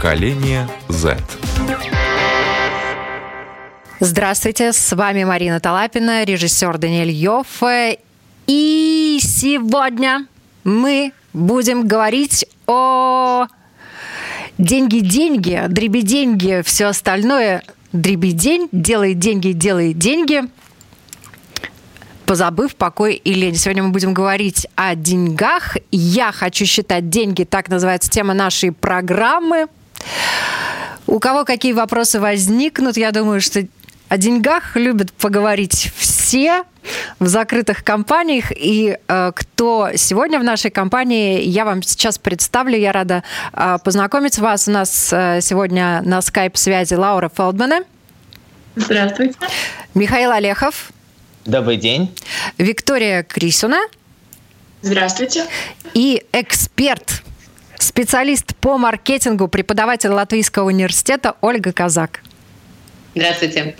Поколение Z. Здравствуйте, с вами Марина Талапина, режиссер Даниэль Йофф. И сегодня мы будем говорить о деньги-деньги, дреби-деньги, все остальное. Дреби-день, делай деньги, делай деньги позабыв покой и лень. Сегодня мы будем говорить о деньгах. Я хочу считать деньги, так называется тема нашей программы. У кого какие вопросы возникнут, я думаю, что о деньгах любят поговорить все в закрытых компаниях. И э, кто сегодня в нашей компании, я вам сейчас представлю. Я рада э, познакомить вас. У нас э, сегодня на скайп-связи Лаура Фелдмана. Здравствуйте. Михаил Олехов. Добрый день. Виктория Крисуна. Здравствуйте. И эксперт, специалист по маркетингу, преподаватель Латвийского университета Ольга Казак. Здравствуйте.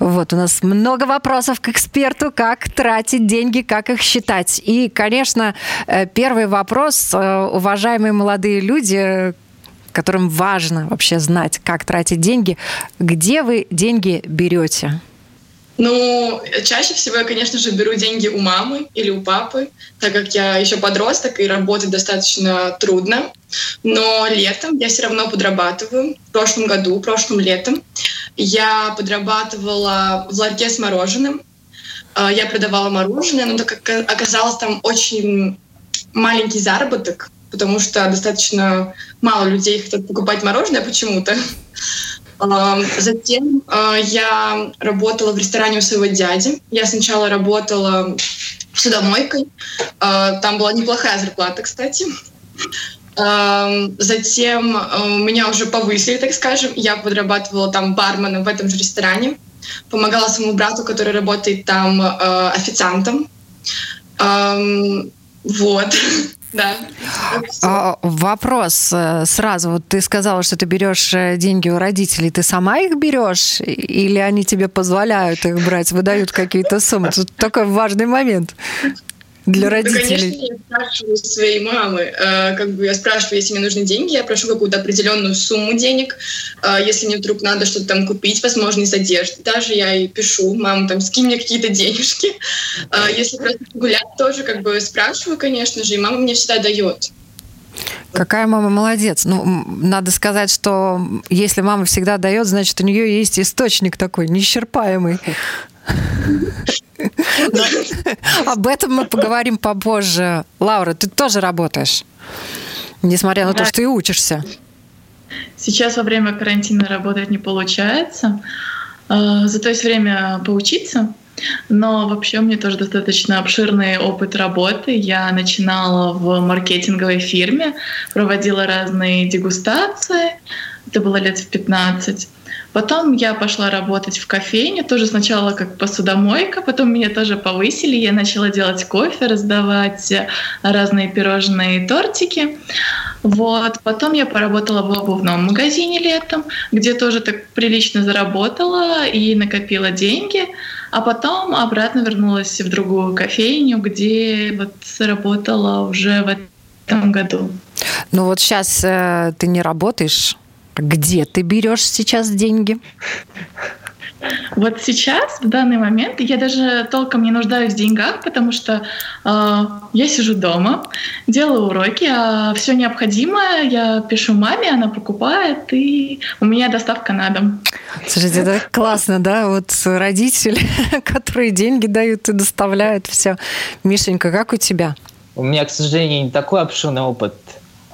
Вот, у нас много вопросов к эксперту, как тратить деньги, как их считать. И, конечно, э, первый вопрос, э, уважаемые молодые люди, которым важно вообще знать, как тратить деньги, где вы деньги берете? Ну, чаще всего я, конечно же, беру деньги у мамы или у папы, так как я еще подросток и работать достаточно трудно. Но летом я все равно подрабатываю. В прошлом году, прошлым летом, я подрабатывала в ларьке с мороженым. А, я продавала мороженое, но так как оказалось там очень маленький заработок, потому что достаточно мало людей хотят покупать мороженое почему-то. Затем а, я работала в ресторане у своего дяди. Я сначала работала судомойкой. А, там была неплохая зарплата, кстати. Затем а, меня уже повысили, так скажем. Я подрабатывала там барменом в этом же ресторане. Помогала своему брату, который работает там официантом. Вот. Да. А, вопрос э, сразу. Вот ты сказала, что ты берешь э, деньги у родителей. Ты сама их берешь? Или они тебе позволяют их брать, выдают какие-то суммы? Тут такой важный момент для родителей? Ну, конечно, я спрашиваю своей мамы. Э, как бы я спрашиваю, если мне нужны деньги, я прошу какую-то определенную сумму денег. Э, если мне вдруг надо что-то там купить, возможно, из одежды, даже я и пишу, мама, там, скинь мне какие-то денежки. Э, если просто гулять, тоже как бы спрашиваю, конечно же, и мама мне всегда дает. Какая мама молодец. Ну, надо сказать, что если мама всегда дает, значит, у нее есть источник такой неисчерпаемый. Об этом мы поговорим попозже. Лаура, ты тоже работаешь, несмотря на то, что и учишься. Сейчас во время карантина работать не получается. А, зато есть время поучиться. Но вообще у меня тоже достаточно обширный опыт работы. Я начинала в маркетинговой фирме, проводила разные дегустации. Это было лет в 15. Потом я пошла работать в кофейне, тоже сначала как посудомойка, потом меня тоже повысили, я начала делать кофе, раздавать разные пирожные и тортики. Вот. Потом я поработала в обувном магазине летом, где тоже так прилично заработала и накопила деньги. А потом обратно вернулась в другую кофейню, где вот работала уже в этом году. Ну вот сейчас э, ты не работаешь где ты берешь сейчас деньги? Вот сейчас, в данный момент, я даже толком не нуждаюсь в деньгах, потому что э, я сижу дома, делаю уроки, а все необходимое я пишу маме, она покупает, и у меня доставка на дом. Слушайте, это классно, да? Вот родители, которые деньги дают и доставляют все. Мишенька, как у тебя? У меня, к сожалению, не такой обширный опыт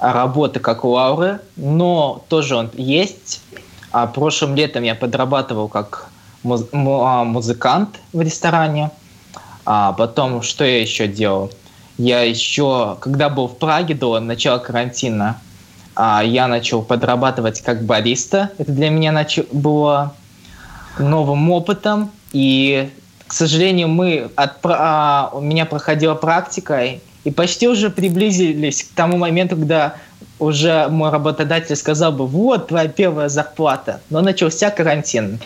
работы, как у Лауры, но тоже он есть. А прошлым летом я подрабатывал как муз- а, музыкант в ресторане. А потом, что я еще делал? Я еще, когда был в Праге до начала карантина, а, я начал подрабатывать как бариста. Это для меня нач- было новым опытом. И, к сожалению, мы от, а, у меня проходила практика, и почти уже приблизились к тому моменту, когда уже мой работодатель сказал бы, вот твоя первая зарплата, но начался карантин.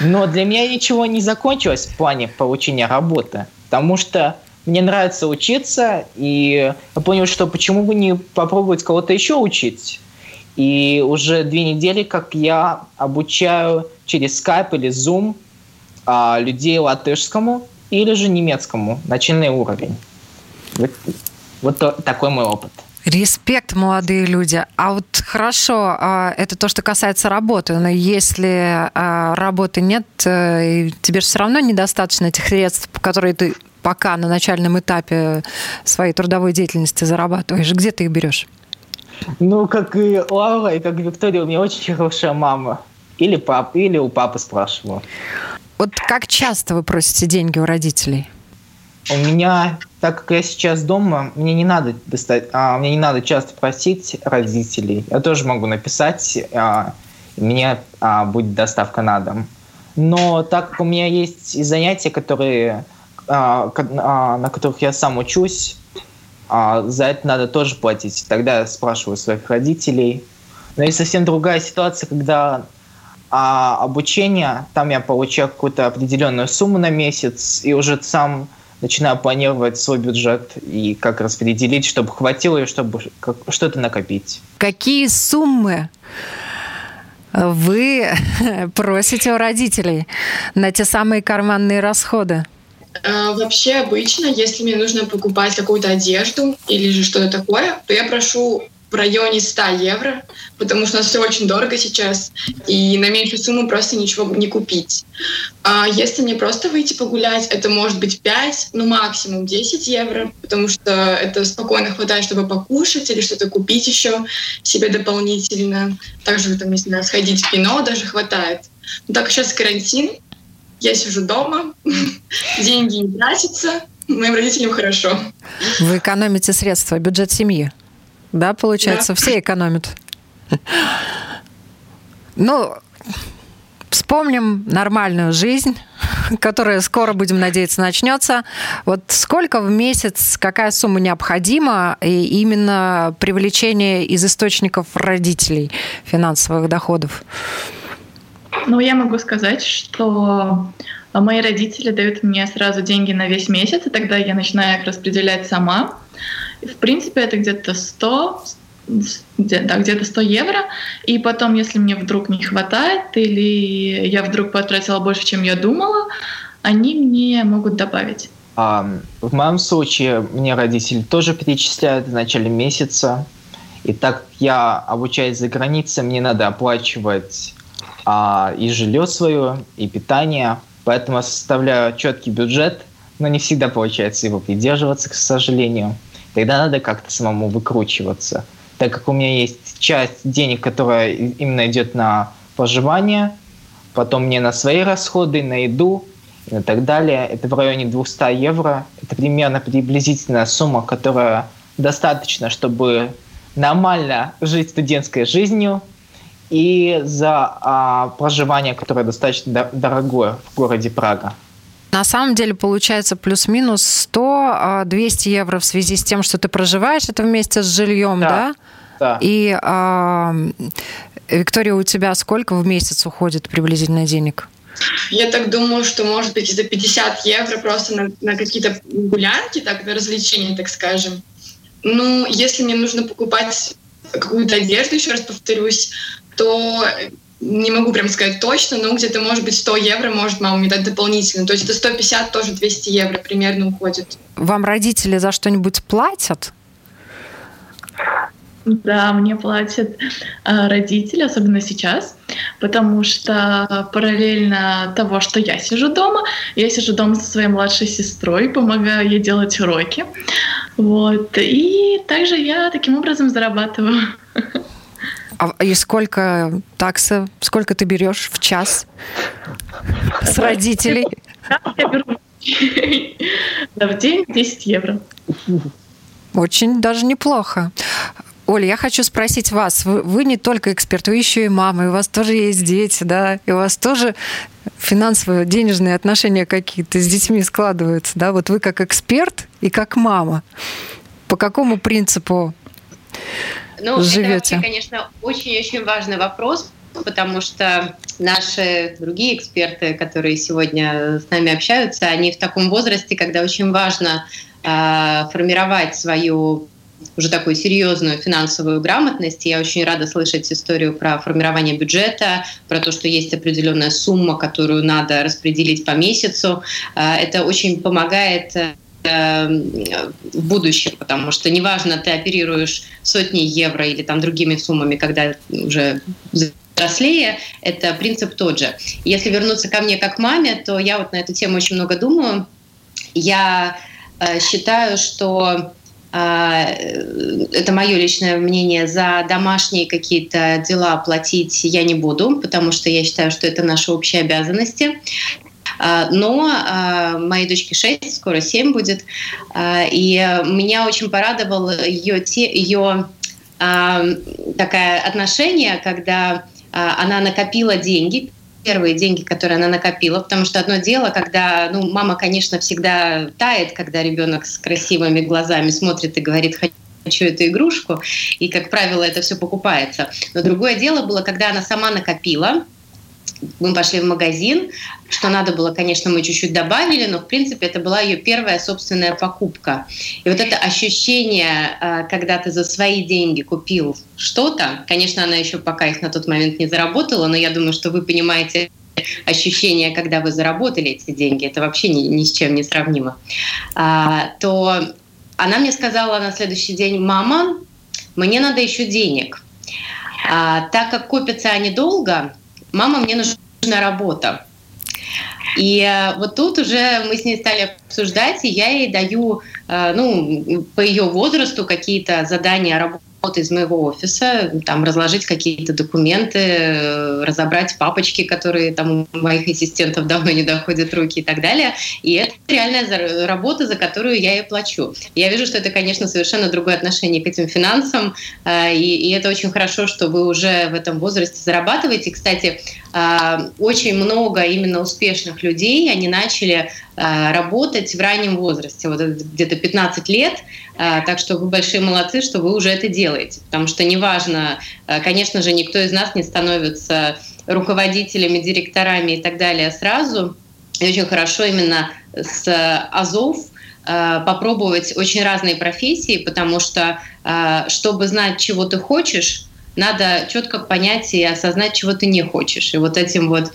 Но для меня ничего не закончилось в плане получения работы, потому что мне нравится учиться, и я понял, что почему бы не попробовать кого-то еще учить. И уже две недели, как я обучаю через Skype или Zoom а, людей латышскому или же немецкому, начальный уровень. Вот, вот то, такой мой опыт. Респект, молодые люди. А вот хорошо, а, это то, что касается работы. Но если а, работы нет, э, тебе же все равно недостаточно этих средств, которые ты пока на начальном этапе своей трудовой деятельности зарабатываешь. Где ты их берешь? Ну, как и Лаура, и как Виктория, у меня очень хорошая мама. Или пап, или у папы спрашивала. Вот как часто вы просите деньги у родителей? У меня, так как я сейчас дома, мне не надо достать, а, мне не надо часто просить родителей. Я тоже могу написать, а, мне а, будет доставка на дом. Но так как у меня есть и занятия, которые, а, а, на которых я сам учусь, а, за это надо тоже платить. Тогда я спрашиваю своих родителей. Но есть совсем другая ситуация, когда а обучение, там я получаю какую-то определенную сумму на месяц, и уже сам начинаю планировать свой бюджет и как распределить, чтобы хватило и чтобы что-то накопить. Какие суммы вы просите у родителей на те самые карманные расходы? А, вообще обычно, если мне нужно покупать какую-то одежду или же что-то такое, то я прошу в районе 100 евро, потому что у нас все очень дорого сейчас, и на меньшую сумму просто ничего не купить. А если мне просто выйти погулять, это может быть 5, ну максимум 10 евро, потому что это спокойно хватает, чтобы покушать или что-то купить еще себе дополнительно. Также, там, не знаю, сходить в кино даже хватает. Но так как сейчас карантин, я сижу дома, деньги не тратятся, моим родителям хорошо. Вы экономите средства, бюджет семьи? Да, получается, да. все экономят. Ну, вспомним нормальную жизнь, которая скоро, будем надеяться, начнется. Вот сколько в месяц, какая сумма необходима, и именно привлечение из источников родителей финансовых доходов? Ну, я могу сказать, что мои родители дают мне сразу деньги на весь месяц, и тогда я начинаю их распределять сама. В принципе, это где-то 100, да, где-то 100 евро. И потом, если мне вдруг не хватает или я вдруг потратила больше, чем я думала, они мне могут добавить. А, в моем случае мне родители тоже перечисляют в начале месяца. И так как я обучаюсь за границей, мне надо оплачивать а, и жилье свое, и питание. Поэтому я составляю четкий бюджет, но не всегда получается его придерживаться, к сожалению тогда надо как-то самому выкручиваться. Так как у меня есть часть денег, которая именно идет на проживание, потом мне на свои расходы, на еду и так далее. Это в районе 200 евро. Это примерно приблизительная сумма, которая достаточно, чтобы нормально жить студентской жизнью и за а, проживание, которое достаточно дорогое в городе Прага. На самом деле получается плюс-минус 100-200 евро в связи с тем, что ты проживаешь это вместе с жильем, да? Да. да. И, а, Виктория, у тебя сколько в месяц уходит приблизительно денег? Я так думаю, что может быть за 50 евро просто на, на какие-то гулянки, так, на развлечения, так скажем. Ну, если мне нужно покупать какую-то одежду, еще раз повторюсь, то не могу прям сказать точно, но где-то, может быть, 100 евро может мама мне дать дополнительно. То есть это 150, тоже 200 евро примерно уходит. Вам родители за что-нибудь платят? Да, мне платят э, родители, особенно сейчас, потому что параллельно того, что я сижу дома, я сижу дома со своей младшей сестрой, помогаю ей делать уроки. Вот. И также я таким образом зарабатываю. А и сколько такса, сколько ты берешь в час с родителей? Я беру в день 10 евро. Очень даже неплохо. Оля, я хочу спросить вас, вы, вы не только эксперт, вы еще и мама, и у вас тоже есть дети, да, и у вас тоже финансовые, денежные отношения какие-то с детьми складываются, да, вот вы как эксперт и как мама. По какому принципу ну, живете? это вообще, конечно, очень-очень важный вопрос, потому что наши другие эксперты, которые сегодня с нами общаются, они в таком возрасте, когда очень важно э, формировать свою уже такую серьезную финансовую грамотность. Я очень рада слышать историю про формирование бюджета, про то, что есть определенная сумма, которую надо распределить по месяцу. Это очень помогает в будущем, потому что неважно, ты оперируешь сотни евро или там другими суммами, когда уже взрослее, это принцип тот же. Если вернуться ко мне как маме, то я вот на эту тему очень много думаю. Я э, считаю, что э, это мое личное мнение, за домашние какие-то дела платить я не буду, потому что я считаю, что это наши общие обязанности. А, но а, моей дочке 6, скоро 7 будет, а, и меня очень порадовало ее, ее такое отношение, когда она накопила деньги, первые деньги, которые она накопила, потому что одно дело, когда, ну, мама, конечно, всегда тает, когда ребенок с красивыми глазами смотрит и говорит, хочу эту игрушку, и, как правило, это все покупается. Но другое дело было, когда она сама накопила, мы пошли в магазин, что надо было, конечно, мы чуть-чуть добавили, но, в принципе, это была ее первая собственная покупка. И вот это ощущение, а, когда ты за свои деньги купил что-то, конечно, она еще пока их на тот момент не заработала, но я думаю, что вы понимаете ощущение, когда вы заработали эти деньги, это вообще ни, ни с чем не сравнимо, а, то она мне сказала на следующий день, мама, мне надо еще денег. А, так как копятся они долго, мама, мне нужна работа. И э, вот тут уже мы с ней стали обсуждать, и я ей даю, э, ну, по ее возрасту какие-то задания работы работа из моего офиса, там разложить какие-то документы, э, разобрать папочки, которые там у моих ассистентов давно не доходят руки и так далее. И это реальная работа, за которую я и плачу. Я вижу, что это, конечно, совершенно другое отношение к этим финансам, э, и, и это очень хорошо, что вы уже в этом возрасте зарабатываете. Кстати, э, очень много именно успешных людей, они начали работать в раннем возрасте, вот где-то 15 лет, так что вы большие молодцы, что вы уже это делаете. Потому что неважно, э, конечно же, никто из нас не становится руководителями, директорами и так далее сразу. И очень хорошо именно с Азов э, попробовать очень разные профессии, потому что э, чтобы знать, чего ты хочешь, надо четко понять и осознать, чего ты не хочешь. И вот этим вот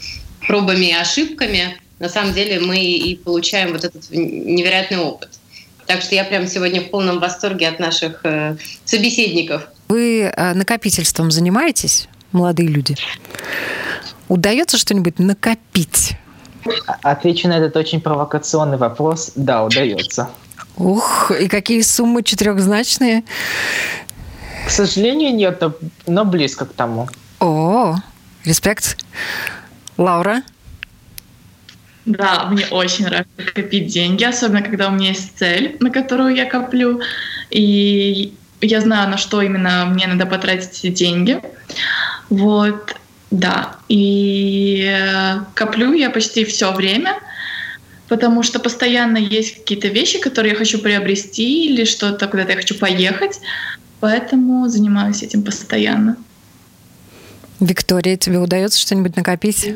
пробами и ошибками на самом деле мы и получаем вот этот невероятный опыт. Так что я прям сегодня в полном восторге от наших э, собеседников. Вы э, накопительством занимаетесь, молодые люди? Удается что-нибудь накопить? Отвечу на этот очень провокационный вопрос. Да, удается. Ух, и какие суммы четырехзначные? К сожалению, нет, но близко к тому. О, респект. Лаура? Да, мне очень нравится копить деньги, особенно когда у меня есть цель, на которую я коплю, и я знаю, на что именно мне надо потратить эти деньги. Вот, да. И э, коплю я почти все время, потому что постоянно есть какие-то вещи, которые я хочу приобрести или что-то, куда-то я хочу поехать, поэтому занимаюсь этим постоянно. Виктория, тебе удается что-нибудь накопить?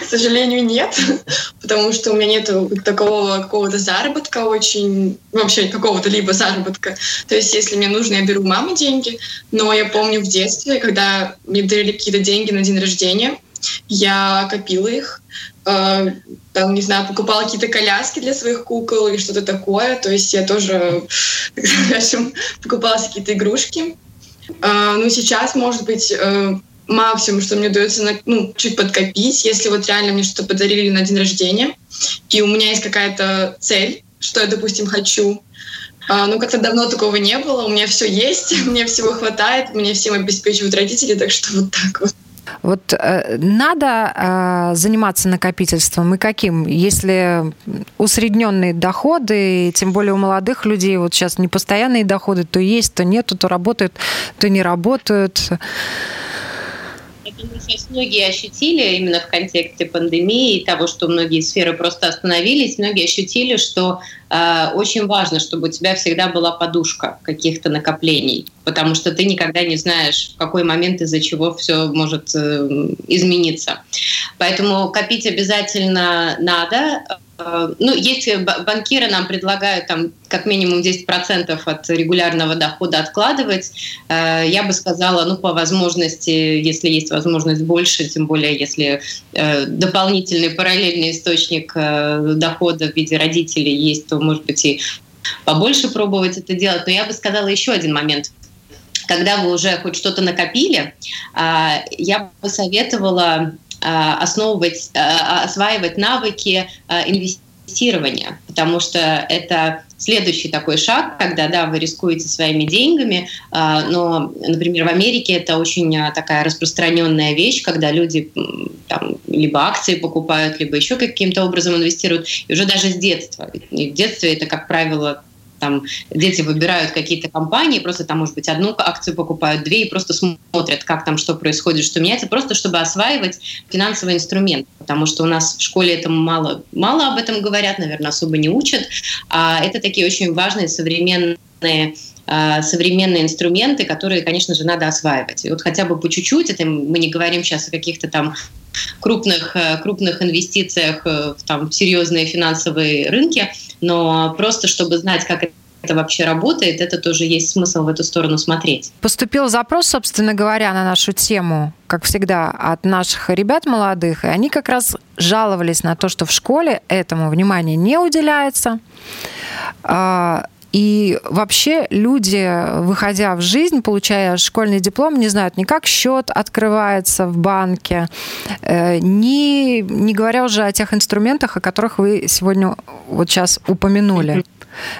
К сожалению, нет, потому что у меня нет такого какого-то заработка очень, вообще какого-то либо заработка. То есть, если мне нужно, я беру у мамы деньги, но я помню в детстве, когда мне дарили какие-то деньги на день рождения, я копила их, э, там, не знаю, покупала какие-то коляски для своих кукол или что-то такое. То есть я тоже, так скажем, покупала какие-то игрушки. Э, ну, сейчас, может быть, э, максимум, что мне удается ну, чуть подкопить, если вот реально мне что-то подарили на день рождения, и у меня есть какая-то цель, что я, допустим, хочу. А, ну, как-то давно такого не было, у меня все есть, мне всего хватает, мне всем обеспечивают родители, так что вот так вот. Вот э, надо э, заниматься накопительством и каким? Если усредненные доходы, тем более у молодых людей, вот сейчас непостоянные доходы, то есть, то нет, то работают, то не работают думаю, сейчас многие ощутили именно в контексте пандемии и того, что многие сферы просто остановились, многие ощутили, что э, очень важно, чтобы у тебя всегда была подушка каких-то накоплений, потому что ты никогда не знаешь, в какой момент из-за чего все может э, измениться. Поэтому копить обязательно надо. Ну, есть банкиры нам предлагают там как минимум 10% от регулярного дохода откладывать. Я бы сказала, ну, по возможности, если есть возможность больше, тем более если дополнительный параллельный источник дохода в виде родителей есть, то, может быть, и побольше пробовать это делать. Но я бы сказала еще один момент – когда вы уже хоть что-то накопили, я бы советовала основывать, а, осваивать навыки инвестирования, потому что это следующий такой шаг, когда, да, вы рискуете своими деньгами, но, например, в Америке это очень такая распространенная вещь, когда люди там, либо акции покупают, либо еще каким-то образом инвестируют, и уже даже с детства. И в детстве это, как правило, там дети выбирают какие-то компании, просто там, может быть, одну акцию покупают, две, и просто смотрят, как там что происходит, что меняется, просто чтобы осваивать финансовый инструмент, потому что у нас в школе это мало, мало об этом говорят, наверное, особо не учат, а это такие очень важные современные современные инструменты, которые, конечно же, надо осваивать. И вот хотя бы по чуть-чуть, это мы не говорим сейчас о каких-то там крупных, э, крупных инвестициях э, в там, серьезные финансовые рынки, но просто чтобы знать, как это вообще работает, это тоже есть смысл в эту сторону смотреть. Поступил запрос, собственно говоря, на нашу тему, как всегда, от наших ребят молодых, и они как раз жаловались на то, что в школе этому внимания не уделяется. И вообще люди, выходя в жизнь, получая школьный диплом, не знают ни как счет открывается в банке, э, ни, не говоря уже о тех инструментах, о которых вы сегодня вот сейчас упомянули.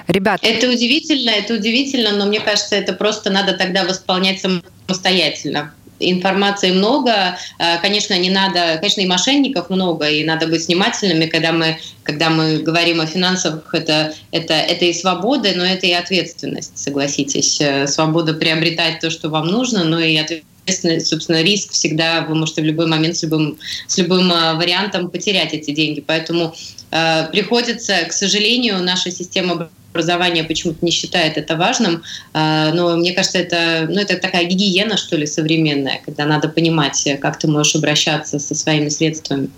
Ребят. Это удивительно, это удивительно, но мне кажется, это просто надо тогда восполнять самостоятельно информации много, э, конечно, не надо, конечно, и мошенников много, и надо быть внимательными, когда мы, когда мы говорим о финансах, это, это, это и свобода, но это и ответственность, согласитесь. Э, свобода приобретать то, что вам нужно, но и ответственность, собственно, риск всегда, вы можете в любой момент с любым, с любым э, вариантом потерять эти деньги. Поэтому э, приходится, к сожалению, наша система образование почему-то не считает это важным, а, но мне кажется, это, ну, это такая гигиена, что ли, современная, когда надо понимать, как ты можешь обращаться со своими средствами.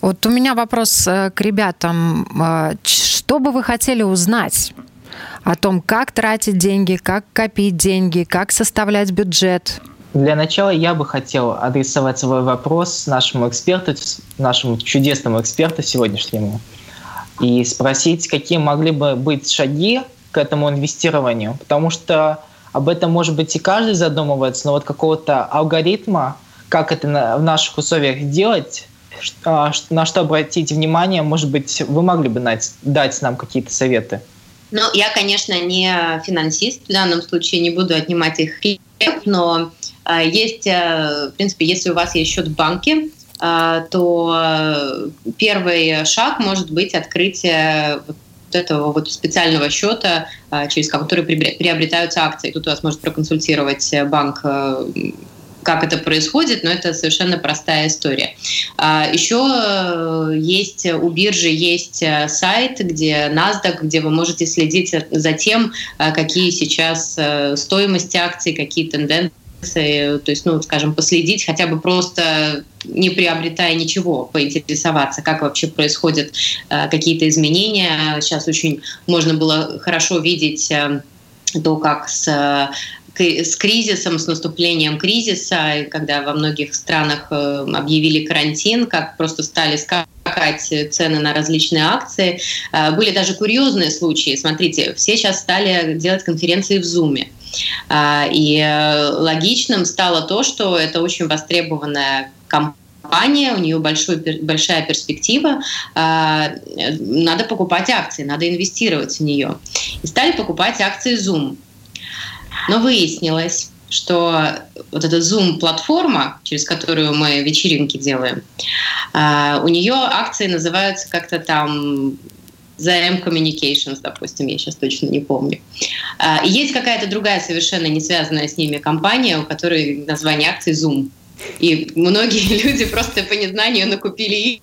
Вот у меня вопрос э, к ребятам. А, что бы вы хотели узнать о том, как тратить деньги, как копить деньги, как составлять бюджет? Для начала я бы хотел адресовать свой вопрос нашему эксперту, нашему чудесному эксперту сегодняшнему и спросить, какие могли бы быть шаги к этому инвестированию, потому что об этом, может быть, и каждый задумывается, но вот какого-то алгоритма, как это в наших условиях делать, а, на что обратить внимание, может быть, вы могли бы дать нам какие-то советы? Ну, я, конечно, не финансист, в данном случае не буду отнимать их хлеб, но а, есть, э, в принципе, если у вас есть счет в банке, то э, первый шаг может быть открытие вот этого вот специального счета, а, через который приобретаются акции. Тут вас может проконсультировать банк э, как это происходит, но это совершенно простая история. А, Еще э, есть у биржи есть сайт, где NASDAQ, где вы можете следить за тем, какие сейчас стоимости акций, какие тенденции то есть, ну, скажем, последить, хотя бы просто не приобретая ничего, поинтересоваться, как вообще происходят э, какие-то изменения. Сейчас очень можно было хорошо видеть э, то, как с с кризисом, с наступлением кризиса, когда во многих странах э, объявили карантин, как просто стали скакать цены на различные акции. Э, были даже курьезные случаи. Смотрите, все сейчас стали делать конференции в Zoom. А, и э, логичным стало то, что это очень востребованная компания, у нее большой, большая перспектива, а, надо покупать акции, надо инвестировать в нее. И стали покупать акции Zoom. Но выяснилось, что вот эта Zoom-платформа, через которую мы вечеринки делаем, а, у нее акции называются как-то там ZM Communications, допустим, я сейчас точно не помню. А, и есть какая-то другая совершенно не связанная с ними компания, у которой название акций Zoom. И многие люди просто по незнанию накупили их,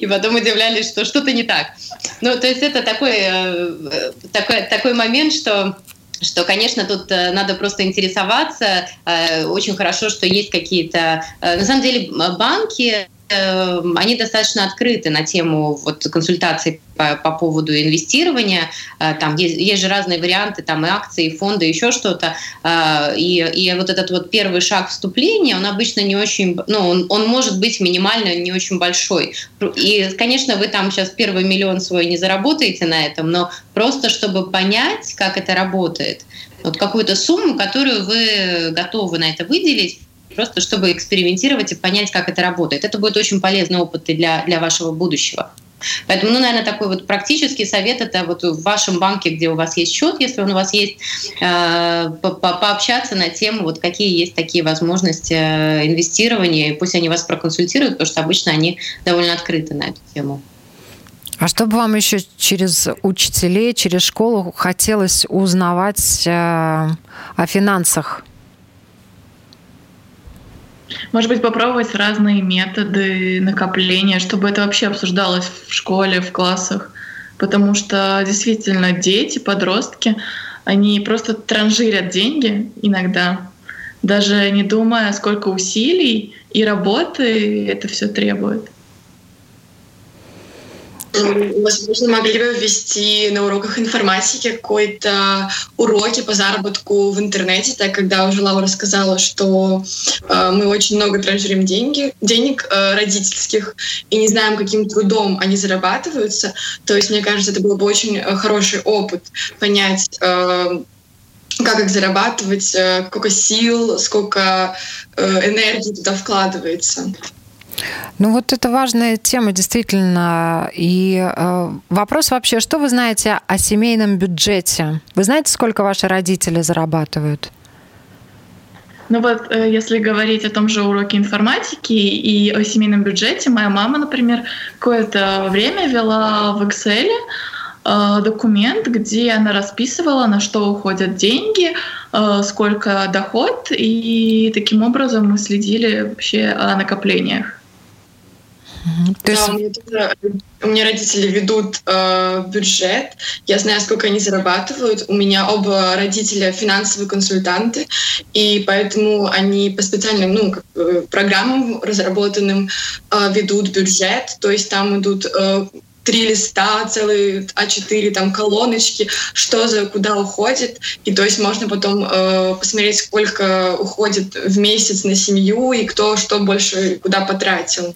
и потом удивлялись, что что-то не так. Ну, то есть это такой, э, такой, такой момент, что что, конечно, тут э, надо просто интересоваться. Э, очень хорошо, что есть какие-то... На самом деле банки они достаточно открыты на тему вот, консультаций по, по поводу инвестирования. Э, там есть, есть же разные варианты, там и акции, и фонды, еще что-то. Э, и, и вот этот вот первый шаг вступления, он обычно не очень, ну, он, он может быть минимально не очень большой. И, конечно, вы там сейчас первый миллион свой не заработаете на этом, но просто чтобы понять, как это работает, вот какую-то сумму, которую вы готовы на это выделить, просто чтобы экспериментировать и понять, как это работает. Это будет очень полезный опыт и для, для вашего будущего. Поэтому, ну, наверное, такой вот практический совет это вот в вашем банке, где у вас есть счет, если он у вас есть, э, по пообщаться на тему, вот какие есть такие возможности э, инвестирования, и пусть они вас проконсультируют, потому что обычно они довольно открыты на эту тему. А что бы вам еще через учителей, через школу хотелось узнавать э, о финансах? Может быть, попробовать разные методы накопления, чтобы это вообще обсуждалось в школе, в классах. Потому что действительно дети, подростки, они просто транжирят деньги иногда, даже не думая, сколько усилий и работы это все требует. Возможно, могли бы ввести на уроках информатики какой-то уроки по заработку в интернете, так когда уже Лаура сказала, что э, мы очень много транжирим деньги, денег э, родительских и не знаем, каким трудом они зарабатываются. То есть, мне кажется, это был бы очень э, хороший опыт понять, э, как их зарабатывать, э, сколько сил, сколько э, энергии туда вкладывается. Ну вот это важная тема, действительно. И э, вопрос вообще, что вы знаете о семейном бюджете? Вы знаете, сколько ваши родители зарабатывают? Ну вот, э, если говорить о том же уроке информатики и о семейном бюджете, моя мама, например, какое-то время вела в Excel э, документ, где она расписывала, на что уходят деньги, э, сколько доход, и таким образом мы следили вообще о накоплениях. То есть... Да, у, меня тоже, у меня родители ведут э, бюджет, я знаю, сколько они зарабатывают. У меня оба родителя финансовые консультанты, и поэтому они по специальным ну, как, программам разработанным э, ведут бюджет. То есть там идут э, три листа, целые А4 там колоночки, что за куда уходит. И то есть можно потом э, посмотреть, сколько уходит в месяц на семью и кто что больше куда потратил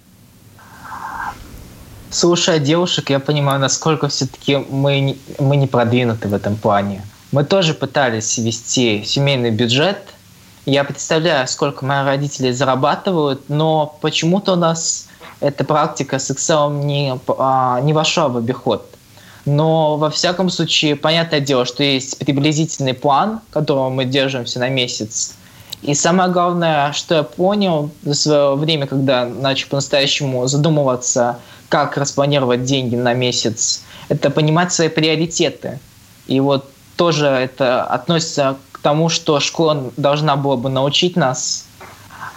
слушая девушек, я понимаю, насколько все-таки мы, мы не продвинуты в этом плане. Мы тоже пытались вести семейный бюджет. Я представляю, сколько мои родители зарабатывают, но почему-то у нас эта практика с Excel не, а, не вошла в обиход. Но во всяком случае, понятное дело, что есть приблизительный план, которого мы держимся на месяц. И самое главное, что я понял за свое время, когда начал по-настоящему задумываться как распланировать деньги на месяц, это понимать свои приоритеты. И вот тоже это относится к тому, что школа должна была бы научить нас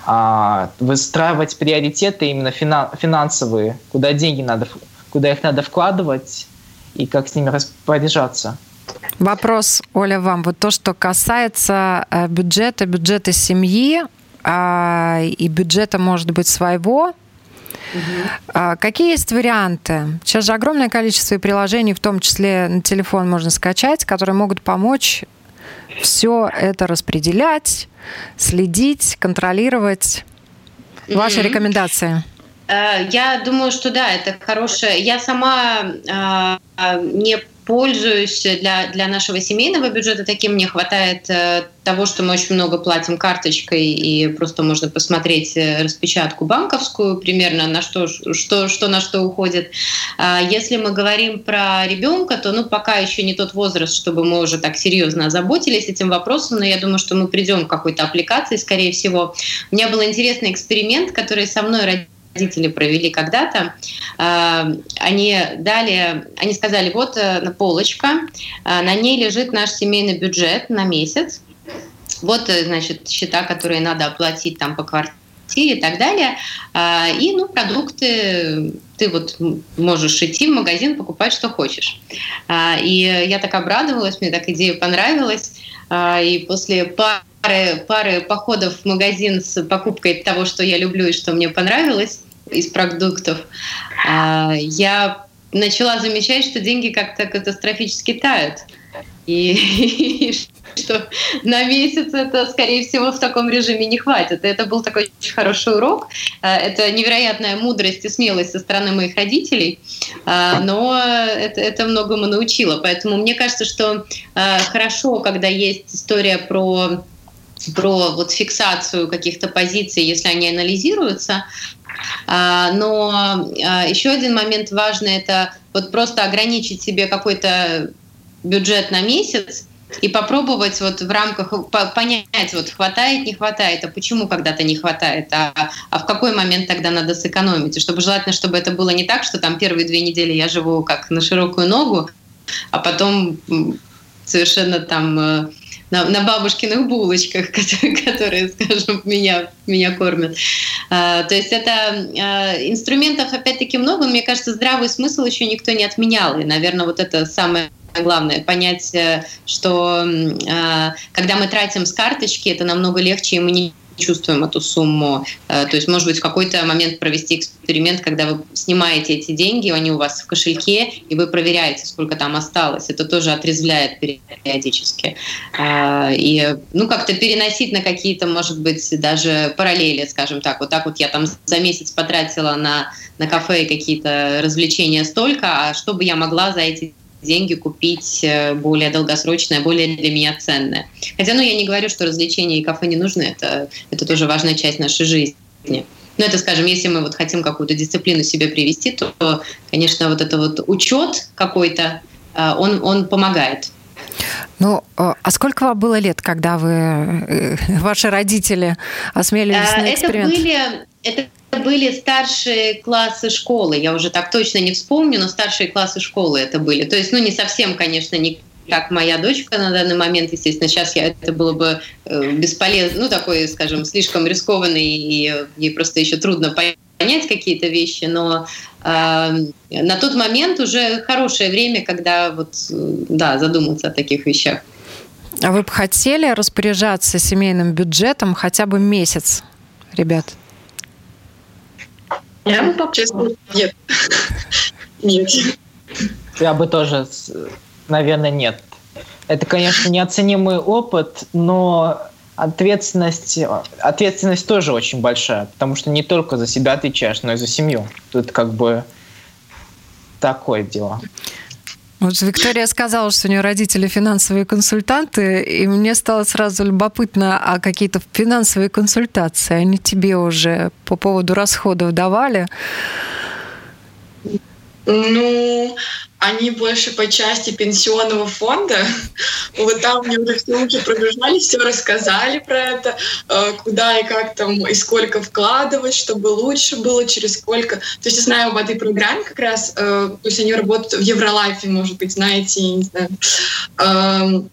а, выстраивать приоритеты именно финансовые, куда деньги надо, куда их надо вкладывать и как с ними распоряжаться. Вопрос, Оля, вам. Вот то, что касается э, бюджета, бюджета семьи а, и бюджета, может быть, своего, Угу. Какие есть варианты? Сейчас же огромное количество приложений, в том числе на телефон можно скачать, которые могут помочь все это распределять, следить, контролировать. Ваши угу. рекомендации? Э, я думаю, что да, это хорошее. Я сама э, не пользуюсь для, для нашего семейного бюджета таким. Мне хватает э, того, что мы очень много платим карточкой, и просто можно посмотреть э, распечатку банковскую примерно, на что, что, что на что уходит. А если мы говорим про ребенка, то ну, пока еще не тот возраст, чтобы мы уже так серьезно озаботились этим вопросом, но я думаю, что мы придем к какой-то аппликации, скорее всего. У меня был интересный эксперимент, который со мной родился родители провели когда-то, а, они дали, они сказали, вот э, на полочка, а, на ней лежит наш семейный бюджет на месяц, вот, э, значит, счета, которые надо оплатить там по квартире и так далее. А, и, ну, продукты ты вот можешь идти в магазин, покупать, что хочешь. И я так обрадовалась, мне так идея понравилась. И после пары, пары походов в магазин с покупкой того, что я люблю и что мне понравилось, из продуктов, а, я начала замечать, что деньги как-то катастрофически тают. И, что на месяц это, скорее всего, в таком режиме не хватит. И это был такой очень хороший урок. А, это невероятная мудрость и смелость со стороны моих родителей, а, но это, это многому научило. Поэтому мне кажется, что хорошо, когда есть история про про вот фиксацию каких-то позиций, если они анализируются. А, но а, еще один момент важный – это вот просто ограничить себе какой-то бюджет на месяц, и попробовать вот в рамках понять, вот хватает, не хватает, а почему когда-то не хватает, а, а в какой момент тогда надо сэкономить. И чтобы желательно, чтобы это было не так, что там первые две недели я живу как на широкую ногу, а потом совершенно там э, на, на бабушкиных булочках, которые, которые, скажем, меня, меня кормят. А, то есть это а, инструментов опять-таки много. Мне кажется, здравый смысл еще никто не отменял. И, наверное, вот это самое главное понять, э, что а, когда мы тратим с карточки, это намного легче, и мы не чувствуем эту сумму. Э, то есть, может быть, в какой-то момент провести эксперимент, когда вы снимаете эти деньги, они у вас в кошельке, и вы проверяете, сколько там осталось. Это тоже отрезвляет периодически. Э, и, ну, как-то переносить на какие-то, может быть, даже параллели, скажем так. Вот так вот я там за месяц потратила на, на кафе какие-то развлечения столько, а что бы я могла за эти деньги купить э, более долгосрочное, более для меня ценное. Хотя, ну, я не говорю, что развлечения и кафе не нужны, это, это тоже важная часть нашей жизни. Но это, скажем, если мы вот хотим какую-то дисциплину себе привести, то, конечно, вот это вот учет какой-то, э, он, он помогает. Ну, э, а сколько вам было лет, когда вы, ваши родители осмелились на эксперимент? Это были, это были старшие классы школы. Я уже так точно не вспомню, но старшие классы школы это были. То есть, ну, не совсем, конечно, не как моя дочка на данный момент, естественно, сейчас я, это было бы э, бесполезно, ну, такой, скажем, слишком рискованный, и ей просто еще трудно понять какие-то вещи, но э, на тот момент уже хорошее время, когда вот, да, задуматься о таких вещах. А вы бы хотели распоряжаться семейным бюджетом хотя бы месяц, ребят? Я бы попробовала. Нет. Нет. Я бы тоже, наверное, нет. Это, конечно, неоценимый опыт, но ответственность, ответственность тоже очень большая, потому что не только за себя отвечаешь, но и за семью. Тут как бы такое дело. Вот Виктория сказала, что у нее родители финансовые консультанты, и мне стало сразу любопытно, а какие-то финансовые консультации они тебе уже по поводу расходов давали? Ну, они больше по части пенсионного фонда. Вот там мне уже все руки пробежали, все рассказали про это, э, куда и как там, и сколько вкладывать, чтобы лучше было, через сколько. То есть я знаю об этой программе как раз, э, то есть они работают в Евролайфе, может быть, знаете, не знаю. Эм,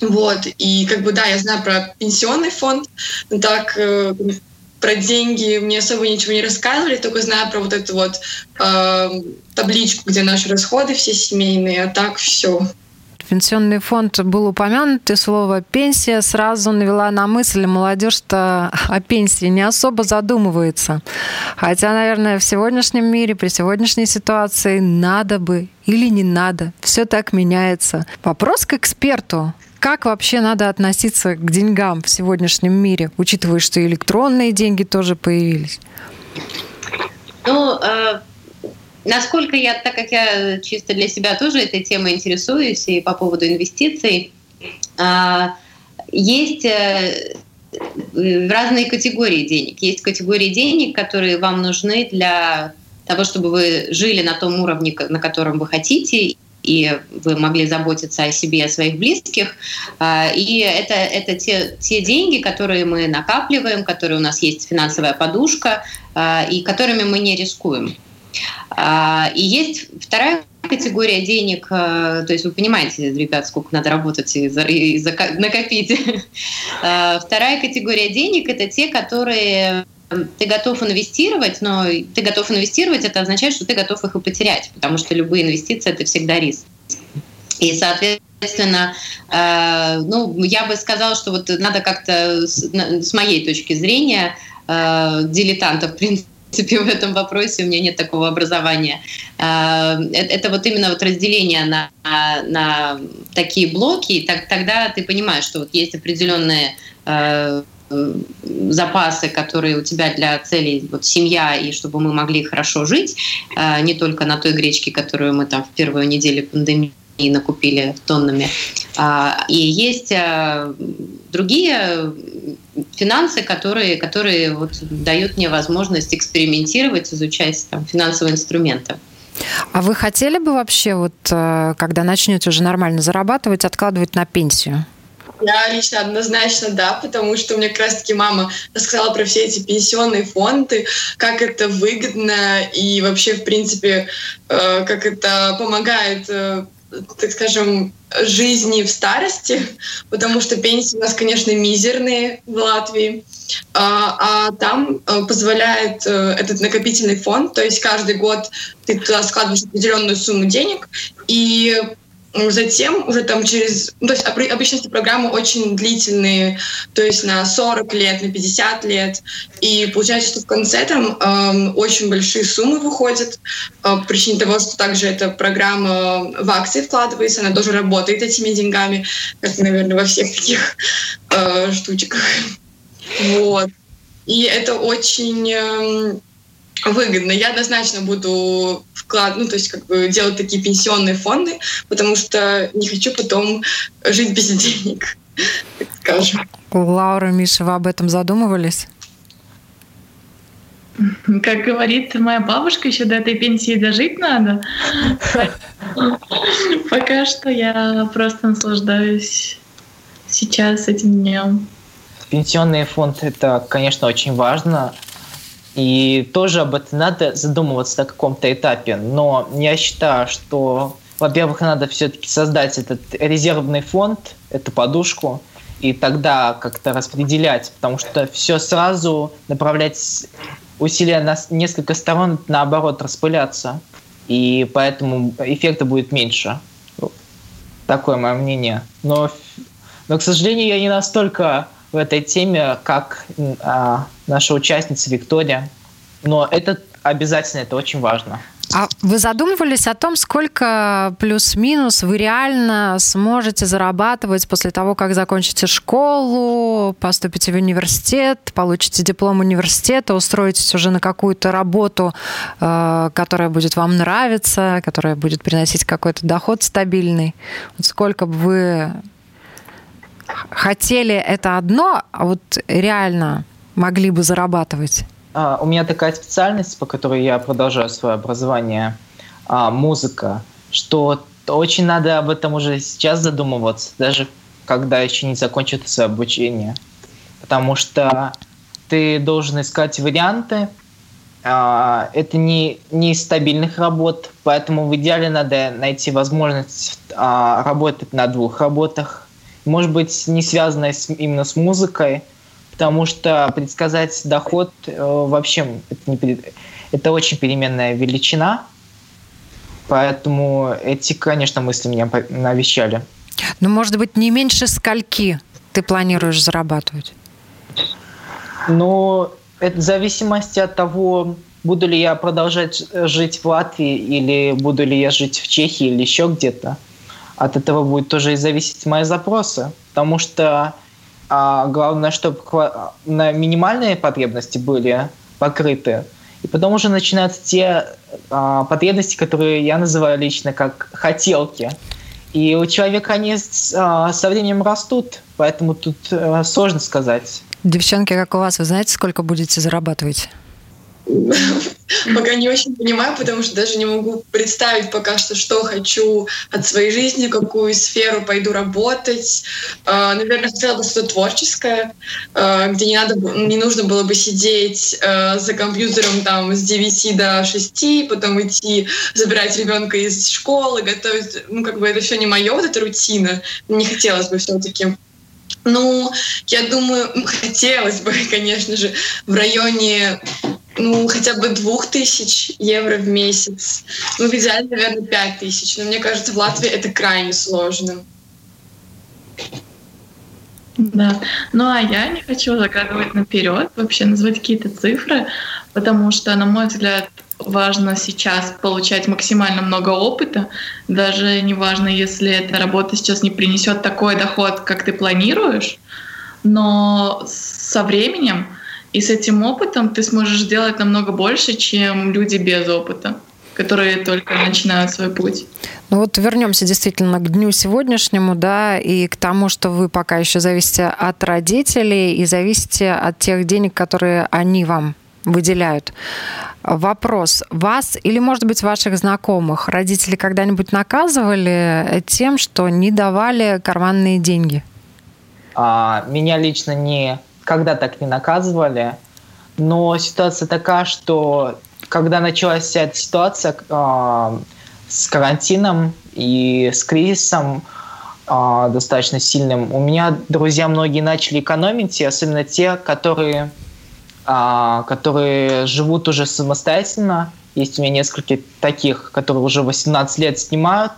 вот, и как бы, да, я знаю про пенсионный фонд, но так э, про деньги мне особо ничего не рассказывали, только знаю про вот эту вот э, табличку, где наши расходы все семейные, а так все. Пенсионный фонд был упомянут, и слово «пенсия» сразу навела на мысль молодежь-то о пенсии не особо задумывается. Хотя, наверное, в сегодняшнем мире, при сегодняшней ситуации надо бы или не надо. Все так меняется. Вопрос к эксперту. Как вообще надо относиться к деньгам в сегодняшнем мире, учитывая, что электронные деньги тоже появились? Ну, э, насколько я, так как я чисто для себя тоже этой темой интересуюсь и по поводу инвестиций, э, есть э, разные категории денег. Есть категории денег, которые вам нужны для того, чтобы вы жили на том уровне, на котором вы хотите, и вы могли заботиться о себе и о своих близких. А, и это, это те, те деньги, которые мы накапливаем, которые у нас есть финансовая подушка, а, и которыми мы не рискуем. А, и есть вторая категория денег, то есть вы понимаете, ребят, сколько надо работать и, накопить. Вторая категория денег – это те, которые ты готов инвестировать, но ты готов инвестировать, это означает, что ты готов их и потерять, потому что любые инвестиции это всегда риск. И, соответственно, э, ну, я бы сказала, что вот надо как-то, с, с моей точки зрения, э, дилетанта, в принципе, в этом вопросе у меня нет такого образования. А, это вот именно вот разделение на, на такие блоки, и так, тогда ты понимаешь, что вот есть определенные а, запасы, которые у тебя для целей вот семья и чтобы мы могли хорошо жить, а, не только на той гречке, которую мы там в первую неделю пандемии накупили тоннами. И есть другие финансы, которые, которые вот дают мне возможность экспериментировать, изучать там, финансовые инструменты. А вы хотели бы вообще, вот, э, когда начнете уже нормально зарабатывать, откладывать на пенсию? Я лично однозначно да, потому что мне как раз-таки мама рассказала про все эти пенсионные фонды, как это выгодно и вообще, в принципе, э, как это помогает э, так скажем, жизни в старости, потому что пенсии у нас, конечно, мизерные в Латвии, а, а там э, позволяет этот накопительный фонд, то есть каждый год ты туда складываешь определенную сумму денег, и Затем уже там через... Ну, то есть обычно эти программы очень длительные, то есть на 40 лет, на 50 лет. И получается, что в конце там э, очень большие суммы выходят. Э, по причине того, что также эта программа в акции вкладывается, она тоже работает этими деньгами, как, наверное, во всех таких э, штучках. Вот. И это очень... Выгодно. Я однозначно буду вклад, ну, то есть как бы делать такие пенсионные фонды, потому что не хочу потом жить без денег, так скажем. Лаура, Миша, вы об этом задумывались? Как говорит моя бабушка, еще до этой пенсии дожить надо. Пока что я просто наслаждаюсь сейчас этим днем. Пенсионный фонд – это, конечно, очень важно, и тоже об этом надо задумываться на каком-то этапе. Но я считаю, что, во-первых, надо все-таки создать этот резервный фонд, эту подушку, и тогда как-то распределять, потому что все сразу направлять усилия на несколько сторон, наоборот, распыляться. И поэтому эффекта будет меньше. Такое мое мнение. Но, но к сожалению, я не настолько в этой теме, как а, наша участница Виктория. Но это обязательно, это очень важно. А вы задумывались о том, сколько плюс-минус вы реально сможете зарабатывать после того, как закончите школу, поступите в университет, получите диплом университета, устроитесь уже на какую-то работу, э, которая будет вам нравиться, которая будет приносить какой-то доход стабильный? Сколько бы вы хотели это одно, а вот реально могли бы зарабатывать? А, у меня такая специальность, по которой я продолжаю свое образование, а, музыка, что очень надо об этом уже сейчас задумываться, даже когда еще не закончится обучение. Потому что ты должен искать варианты. А, это не, не стабильных работ, поэтому в идеале надо найти возможность а, работать на двух работах. Может быть, не связанной с, именно с музыкой, потому что предсказать доход э, вообще это, не, это очень переменная величина, поэтому эти, конечно, мысли меня навещали. Ну, может быть, не меньше скольки ты планируешь зарабатывать? Ну, это в зависимости от того, буду ли я продолжать жить в Латвии или буду ли я жить в Чехии или еще где-то. От этого будет тоже и зависеть мои запросы, потому что а главное, чтобы на минимальные потребности были покрыты. И потом уже начинаются те а, потребности, которые я называю лично как хотелки. И у человека они а, со временем растут, поэтому тут а, сложно сказать. Девчонки, как у вас, вы знаете, сколько будете зарабатывать? Пока не очень понимаю, потому что даже не могу представить пока что, что хочу от своей жизни, какую сферу пойду работать. А, наверное, хотела бы что-то творческое, а, где не, надо, не нужно было бы сидеть а, за компьютером там с 9 до 6, потом идти забирать ребенка из школы, готовить. Ну, как бы это все не мое, вот эта рутина. Не хотелось бы все-таки ну, я думаю, хотелось бы, конечно же, в районе ну, хотя бы двух тысяч евро в месяц. Ну, в идеале, наверное, пять тысяч. Но мне кажется, в Латвии это крайне сложно. Да. Ну а я не хочу загадывать наперед, вообще назвать какие-то цифры, потому что, на мой взгляд, важно сейчас получать максимально много опыта, даже не важно, если эта работа сейчас не принесет такой доход, как ты планируешь, но со временем и с этим опытом ты сможешь сделать намного больше, чем люди без опыта которые только начинают свой путь. Ну вот вернемся действительно к дню сегодняшнему, да, и к тому, что вы пока еще зависите от родителей и зависите от тех денег, которые они вам выделяют. Вопрос. Вас или, может быть, ваших знакомых родители когда-нибудь наказывали тем, что не давали карманные деньги? А, меня лично не когда так не наказывали, но ситуация такая, что когда началась вся эта ситуация э, с карантином и с кризисом э, достаточно сильным, у меня друзья многие начали экономить, и особенно те, которые а, которые живут уже самостоятельно. Есть у меня несколько таких, которые уже 18 лет снимают,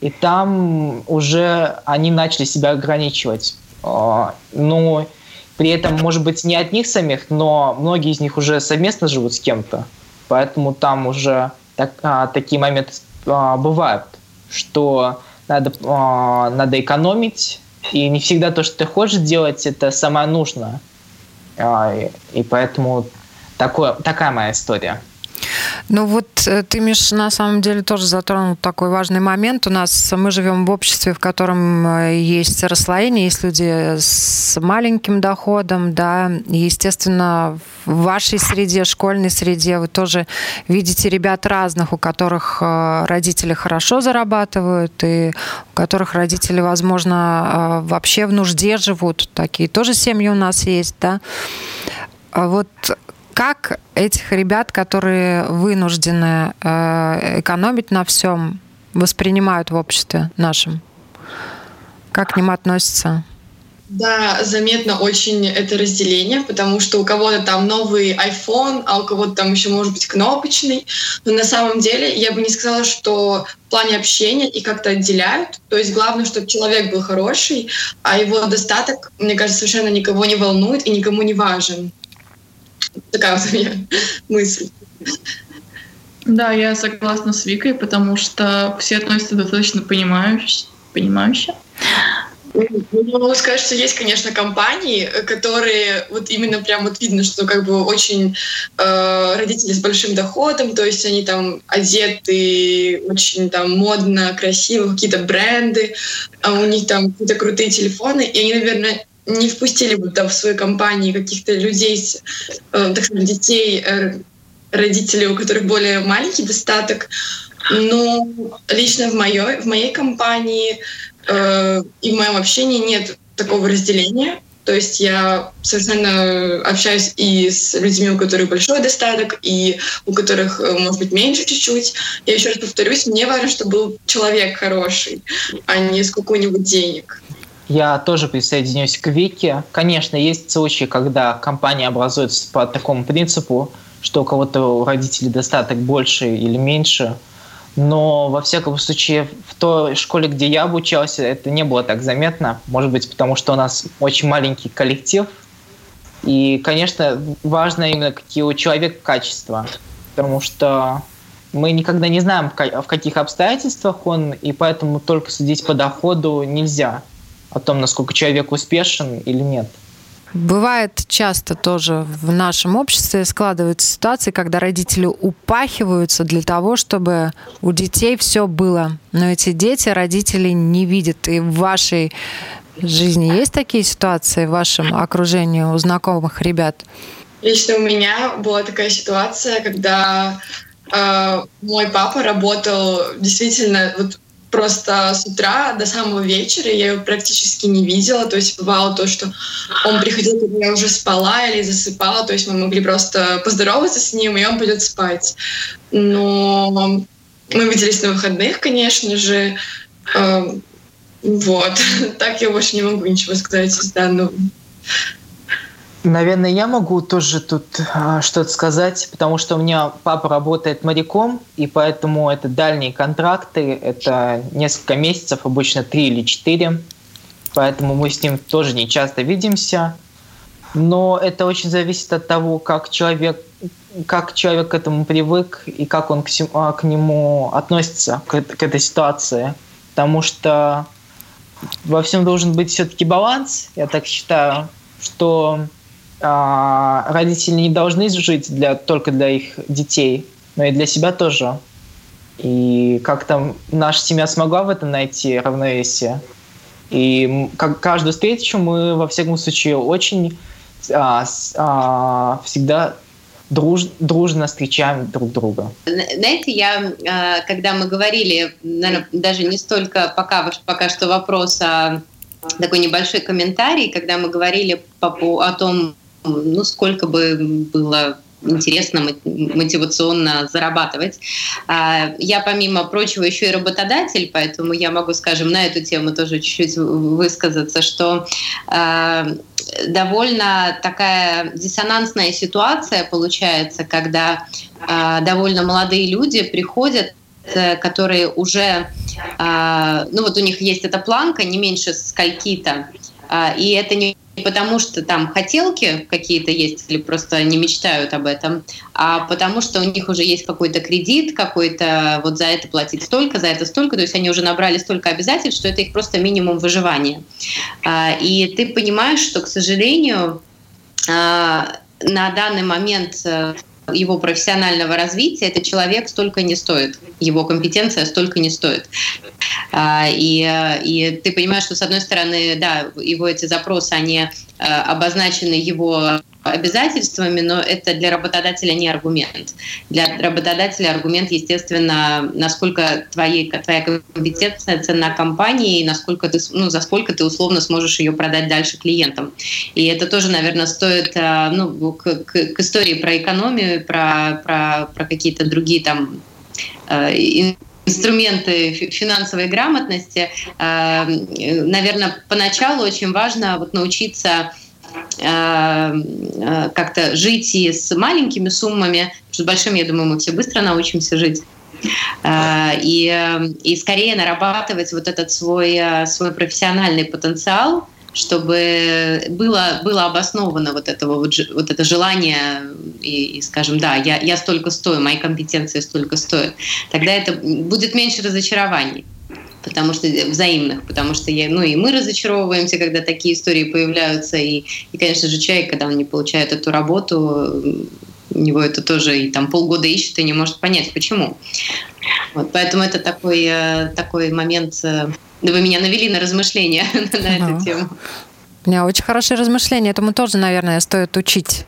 и там уже они начали себя ограничивать. А, ну, при этом, может быть, не от них самих, но многие из них уже совместно живут с кем-то. Поэтому там уже так, а, такие моменты а, бывают, что надо, а, надо экономить, и не всегда то, что ты хочешь делать, это самое нужное. А, и поэтому такое, такая моя история. Ну вот э, ты, Миш, на самом деле тоже затронул такой важный момент. У нас мы живем в обществе, в котором э, есть расслоение, есть люди с маленьким доходом, да, естественно, в вашей среде, школьной среде вы тоже видите ребят разных, у которых э, родители хорошо зарабатывают и у которых родители, возможно, вообще в нужде живут. Такие тоже семьи у нас есть, да. А вот как этих ребят, которые вынуждены э, экономить на всем, воспринимают в обществе нашем? Как к ним относятся? Да, заметно очень это разделение, потому что у кого-то там новый iPhone, а у кого-то там еще может быть кнопочный. Но на самом деле я бы не сказала, что в плане общения и как-то отделяют. То есть главное, чтобы человек был хороший, а его достаток, мне кажется, совершенно никого не волнует и никому не важен. Такая вот у меня мысль. Да, я согласна с Викой, потому что все относятся достаточно понимающе. понимающе. Ну, могу сказать, что есть, конечно, компании, которые вот именно прям вот видно, что как бы очень э, родители с большим доходом, то есть они там одеты очень там модно, красиво, какие-то бренды, а у них там какие-то крутые телефоны, и они, наверное, не впустили бы там в свою компанию каких-то людей, э, так сказать, детей, э, родителей, у которых более маленький достаток. Но лично в моей, в моей компании э, и в моем общении нет такого разделения. То есть я совершенно общаюсь и с людьми, у которых большой достаток, и у которых, э, может быть, меньше чуть-чуть. Я еще раз повторюсь, мне важно, чтобы был человек хороший, а не сколько-нибудь денег. Я тоже присоединюсь к Вике. Конечно, есть случаи, когда компания образуется по такому принципу, что у кого-то у родителей достаток больше или меньше. Но, во всяком случае, в той школе, где я обучался, это не было так заметно. Может быть, потому что у нас очень маленький коллектив. И, конечно, важно именно какие у человека качества. Потому что мы никогда не знаем, в каких обстоятельствах он, и поэтому только судить по доходу нельзя о том, насколько человек успешен или нет. Бывает часто тоже в нашем обществе складываются ситуации, когда родители упахиваются для того, чтобы у детей все было. Но эти дети родители не видят. И в вашей жизни есть такие ситуации в вашем окружении у знакомых ребят? Лично у меня была такая ситуация, когда э, мой папа работал действительно вот просто с утра до самого вечера я его практически не видела. То есть бывало то, что он приходил, когда я уже спала или засыпала. То есть мы могли просто поздороваться с ним, и он пойдет спать. Но мы виделись на выходных, конечно же. Эм, вот. Так я больше не могу ничего сказать из данного. Наверное, я могу тоже тут а, что-то сказать, потому что у меня папа работает моряком, и поэтому это дальние контракты, это несколько месяцев, обычно три или четыре. поэтому мы с ним тоже не часто видимся. Но это очень зависит от того, как человек, как человек к этому привык и как он к, а, к нему относится, к, к этой ситуации. Потому что во всем должен быть все-таки баланс, я так считаю, что а, родители не должны жить для, только для их детей, но и для себя тоже. И как там наша семья смогла в этом найти равновесие. И как каждую встречу мы, во всяком случае, очень а, а, всегда друж, дружно встречаем друг друга. Знаете, я, а, когда мы говорили, наверное, даже не столько пока, пока что вопрос, а такой небольшой комментарий, когда мы говорили по, о том, ну, сколько бы было интересно мотивационно зарабатывать. А, я, помимо прочего, еще и работодатель, поэтому я могу, скажем, на эту тему тоже чуть-чуть высказаться, что а, довольно такая диссонансная ситуация получается, когда а, довольно молодые люди приходят э, которые уже, ну вот у них есть эта планка не меньше скольки-то, и это не потому что там хотелки какие-то есть или просто не мечтают об этом, а потому что у них уже есть какой-то кредит, какой-то вот за это платить столько, за это столько, то есть они уже набрали столько обязательств, что это их просто минимум выживания. А, и ты понимаешь, что, к сожалению, а, на данный момент э, его профессионального развития этот человек столько не стоит, его компетенция столько не стоит. А, и, и ты понимаешь, что с одной стороны, да, его эти запросы, они э, обозначены его обязательствами, но это для работодателя не аргумент. Для работодателя аргумент, естественно, насколько твои, твоя компетенция цена компании, и насколько ты, ну, за сколько ты условно сможешь ее продать дальше клиентам. И это тоже, наверное, стоит э, ну, к, к, к истории про экономию, про, про, про какие-то другие там э, инструменты финансовой грамотности, э, наверное, поначалу очень важно вот научиться как-то жить и с маленькими суммами, с большими, я думаю, мы все быстро научимся жить. И, и скорее нарабатывать вот этот свой, свой профессиональный потенциал, чтобы было, было обосновано вот, этого, вот, вот это желание и, и, скажем, да, я, я столько стою, мои компетенции столько стоят, тогда это будет меньше разочарований потому что взаимных, потому что я, ну и мы разочаровываемся, когда такие истории появляются, и, и конечно же человек, когда он не получает эту работу, у него это тоже и там полгода ищет и не может понять, почему. Вот, поэтому это такой, э, такой момент э, да вы меня навели на размышления на эту тему. У меня очень хорошие размышления. Этому тоже, наверное, стоит учить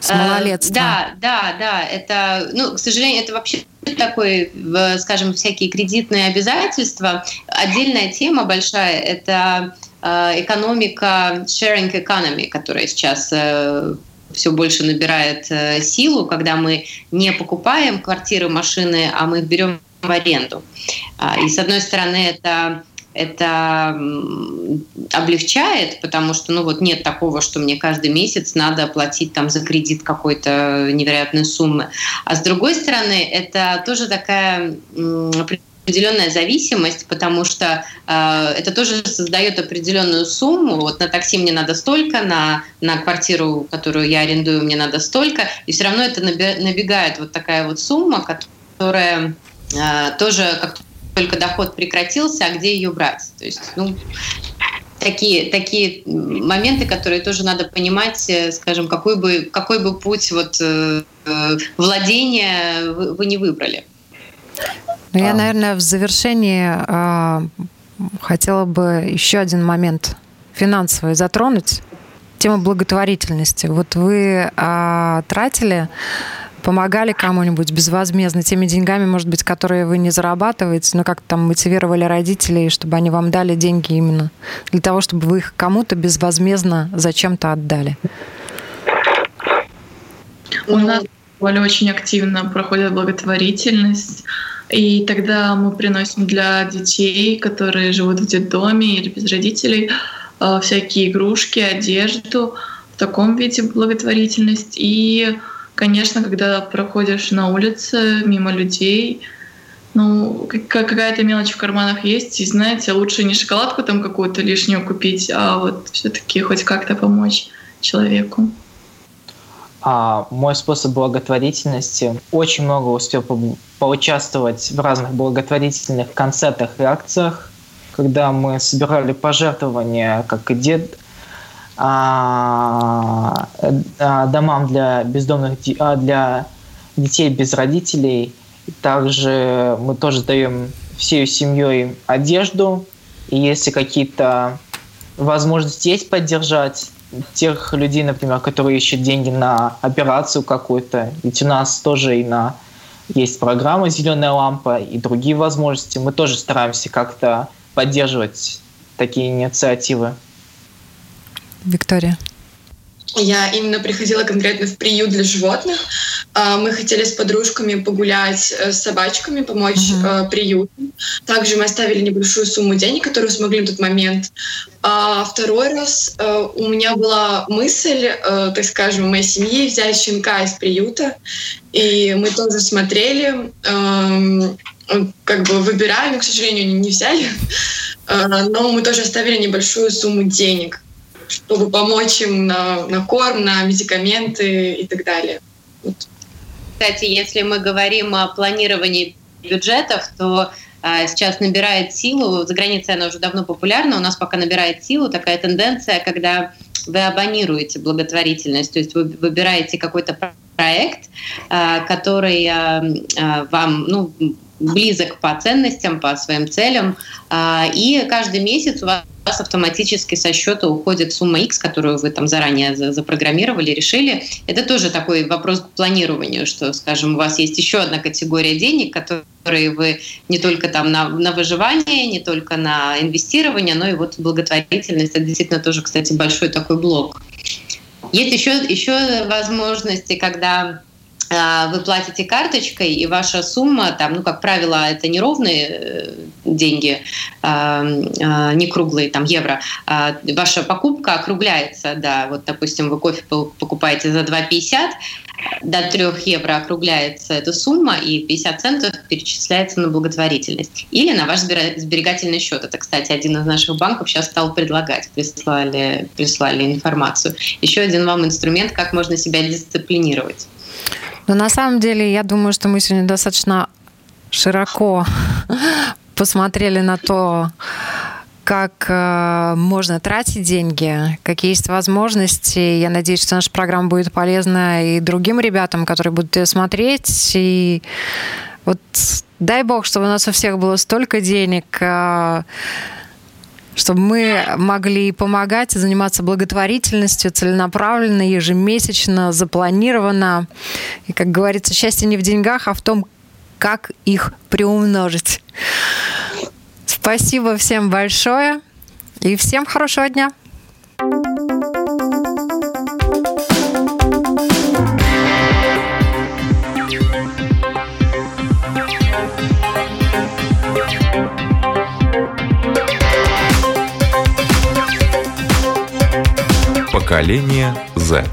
с э, малолетства. Да, да, да. Это, ну, к сожалению, это вообще такой, скажем, всякие кредитные обязательства. Отдельная тема большая – это э, экономика, sharing economy, которая сейчас э, все больше набирает силу, когда мы не покупаем квартиры, машины, а мы берем в аренду. А, и с одной стороны это это облегчает, потому что ну вот нет такого, что мне каждый месяц надо платить там за кредит какой-то невероятной суммы. А с другой стороны, это тоже такая определенная зависимость, потому что э, это тоже создает определенную сумму. Вот на такси мне надо столько, на, на квартиру, которую я арендую, мне надо столько, и все равно это набегает вот такая вот сумма, которая а, тоже как только доход прекратился, а где ее брать? То есть, ну, такие, такие моменты, которые тоже надо понимать, э, скажем, какой бы, какой бы путь вот, э, владения вы, вы не выбрали. Ну, я, наверное, в завершении э, хотела бы еще один момент финансовый затронуть. Тему благотворительности. Вот вы э, тратили помогали кому-нибудь безвозмездно теми деньгами, может быть, которые вы не зарабатываете, но как-то там мотивировали родителей, чтобы они вам дали деньги именно для того, чтобы вы их кому-то безвозмездно зачем-то отдали? У нас более очень активно проходит благотворительность. И тогда мы приносим для детей, которые живут в детдоме или без родителей, э, всякие игрушки, одежду в таком виде благотворительность. И Конечно, когда проходишь на улице мимо людей, Ну, какая-то мелочь в карманах есть, и знаете, лучше не шоколадку там какую-то лишнюю купить, а вот все-таки хоть как-то помочь человеку. А мой способ благотворительности очень много успел по поучаствовать в разных благотворительных концертах и акциях, когда мы собирали пожертвования, как и дед, а, а, домам для бездомных, а, для детей без родителей. Также мы тоже даем всей семьей одежду. И если какие-то возможности есть поддержать тех людей, например, которые ищут деньги на операцию какую-то, ведь у нас тоже и на есть программа «Зеленая лампа» и другие возможности. Мы тоже стараемся как-то поддерживать такие инициативы. Виктория. Я именно приходила конкретно в приют для животных. А, мы хотели с подружками погулять э, с собачками, помочь uh-huh. приюту. Также мы оставили небольшую сумму денег, которую смогли в тот момент. А второй раз э, у меня была мысль, так скажем, в моей семье взять щенка из приюта. И мы тоже смотрели, эм, как бы выбирали, но, к сожалению, не взяли. Но мы тоже оставили небольшую сумму денег чтобы помочь им на, на корм, на медикаменты и так далее. Вот. Кстати, если мы говорим о планировании бюджетов, то а, сейчас набирает силу, за границей она уже давно популярна, у нас пока набирает силу такая тенденция, когда вы абонируете благотворительность, то есть вы выбираете какой-то проект, а, который а, вам ну, близок по ценностям, по своим целям, и каждый месяц у вас автоматически со счета уходит сумма X, которую вы там заранее запрограммировали, решили. Это тоже такой вопрос к планированию, что, скажем, у вас есть еще одна категория денег, которые вы не только там на, на выживание, не только на инвестирование, но и вот благотворительность. Это действительно тоже, кстати, большой такой блок. Есть еще, еще возможности, когда а, вы платите карточкой, и ваша сумма, там, ну, как правило, это не ровные э, деньги, а, а, не круглые, там, евро, ваша покупка округляется, да, вот, допустим, вы кофе покупаете за 2,50, до 3 евро округляется эта сумма, и 50 центов перечисляется на благотворительность. Или на ваш сберегательный счет. Это, кстати, один из наших банков сейчас стал предлагать, прислали, прислали информацию. Еще один вам инструмент, как можно себя дисциплинировать. Но на самом деле, я думаю, что мы сегодня достаточно широко посмотрели на то, как э, можно тратить деньги, какие есть возможности. Я надеюсь, что наша программа будет полезна и другим ребятам, которые будут ее смотреть. И вот дай бог, чтобы у нас у всех было столько денег, э, чтобы мы могли помогать и заниматься благотворительностью целенаправленно, ежемесячно, запланированно. И, как говорится, счастье не в деньгах, а в том, как их приумножить. Спасибо всем большое и всем хорошего дня. Поколение Z.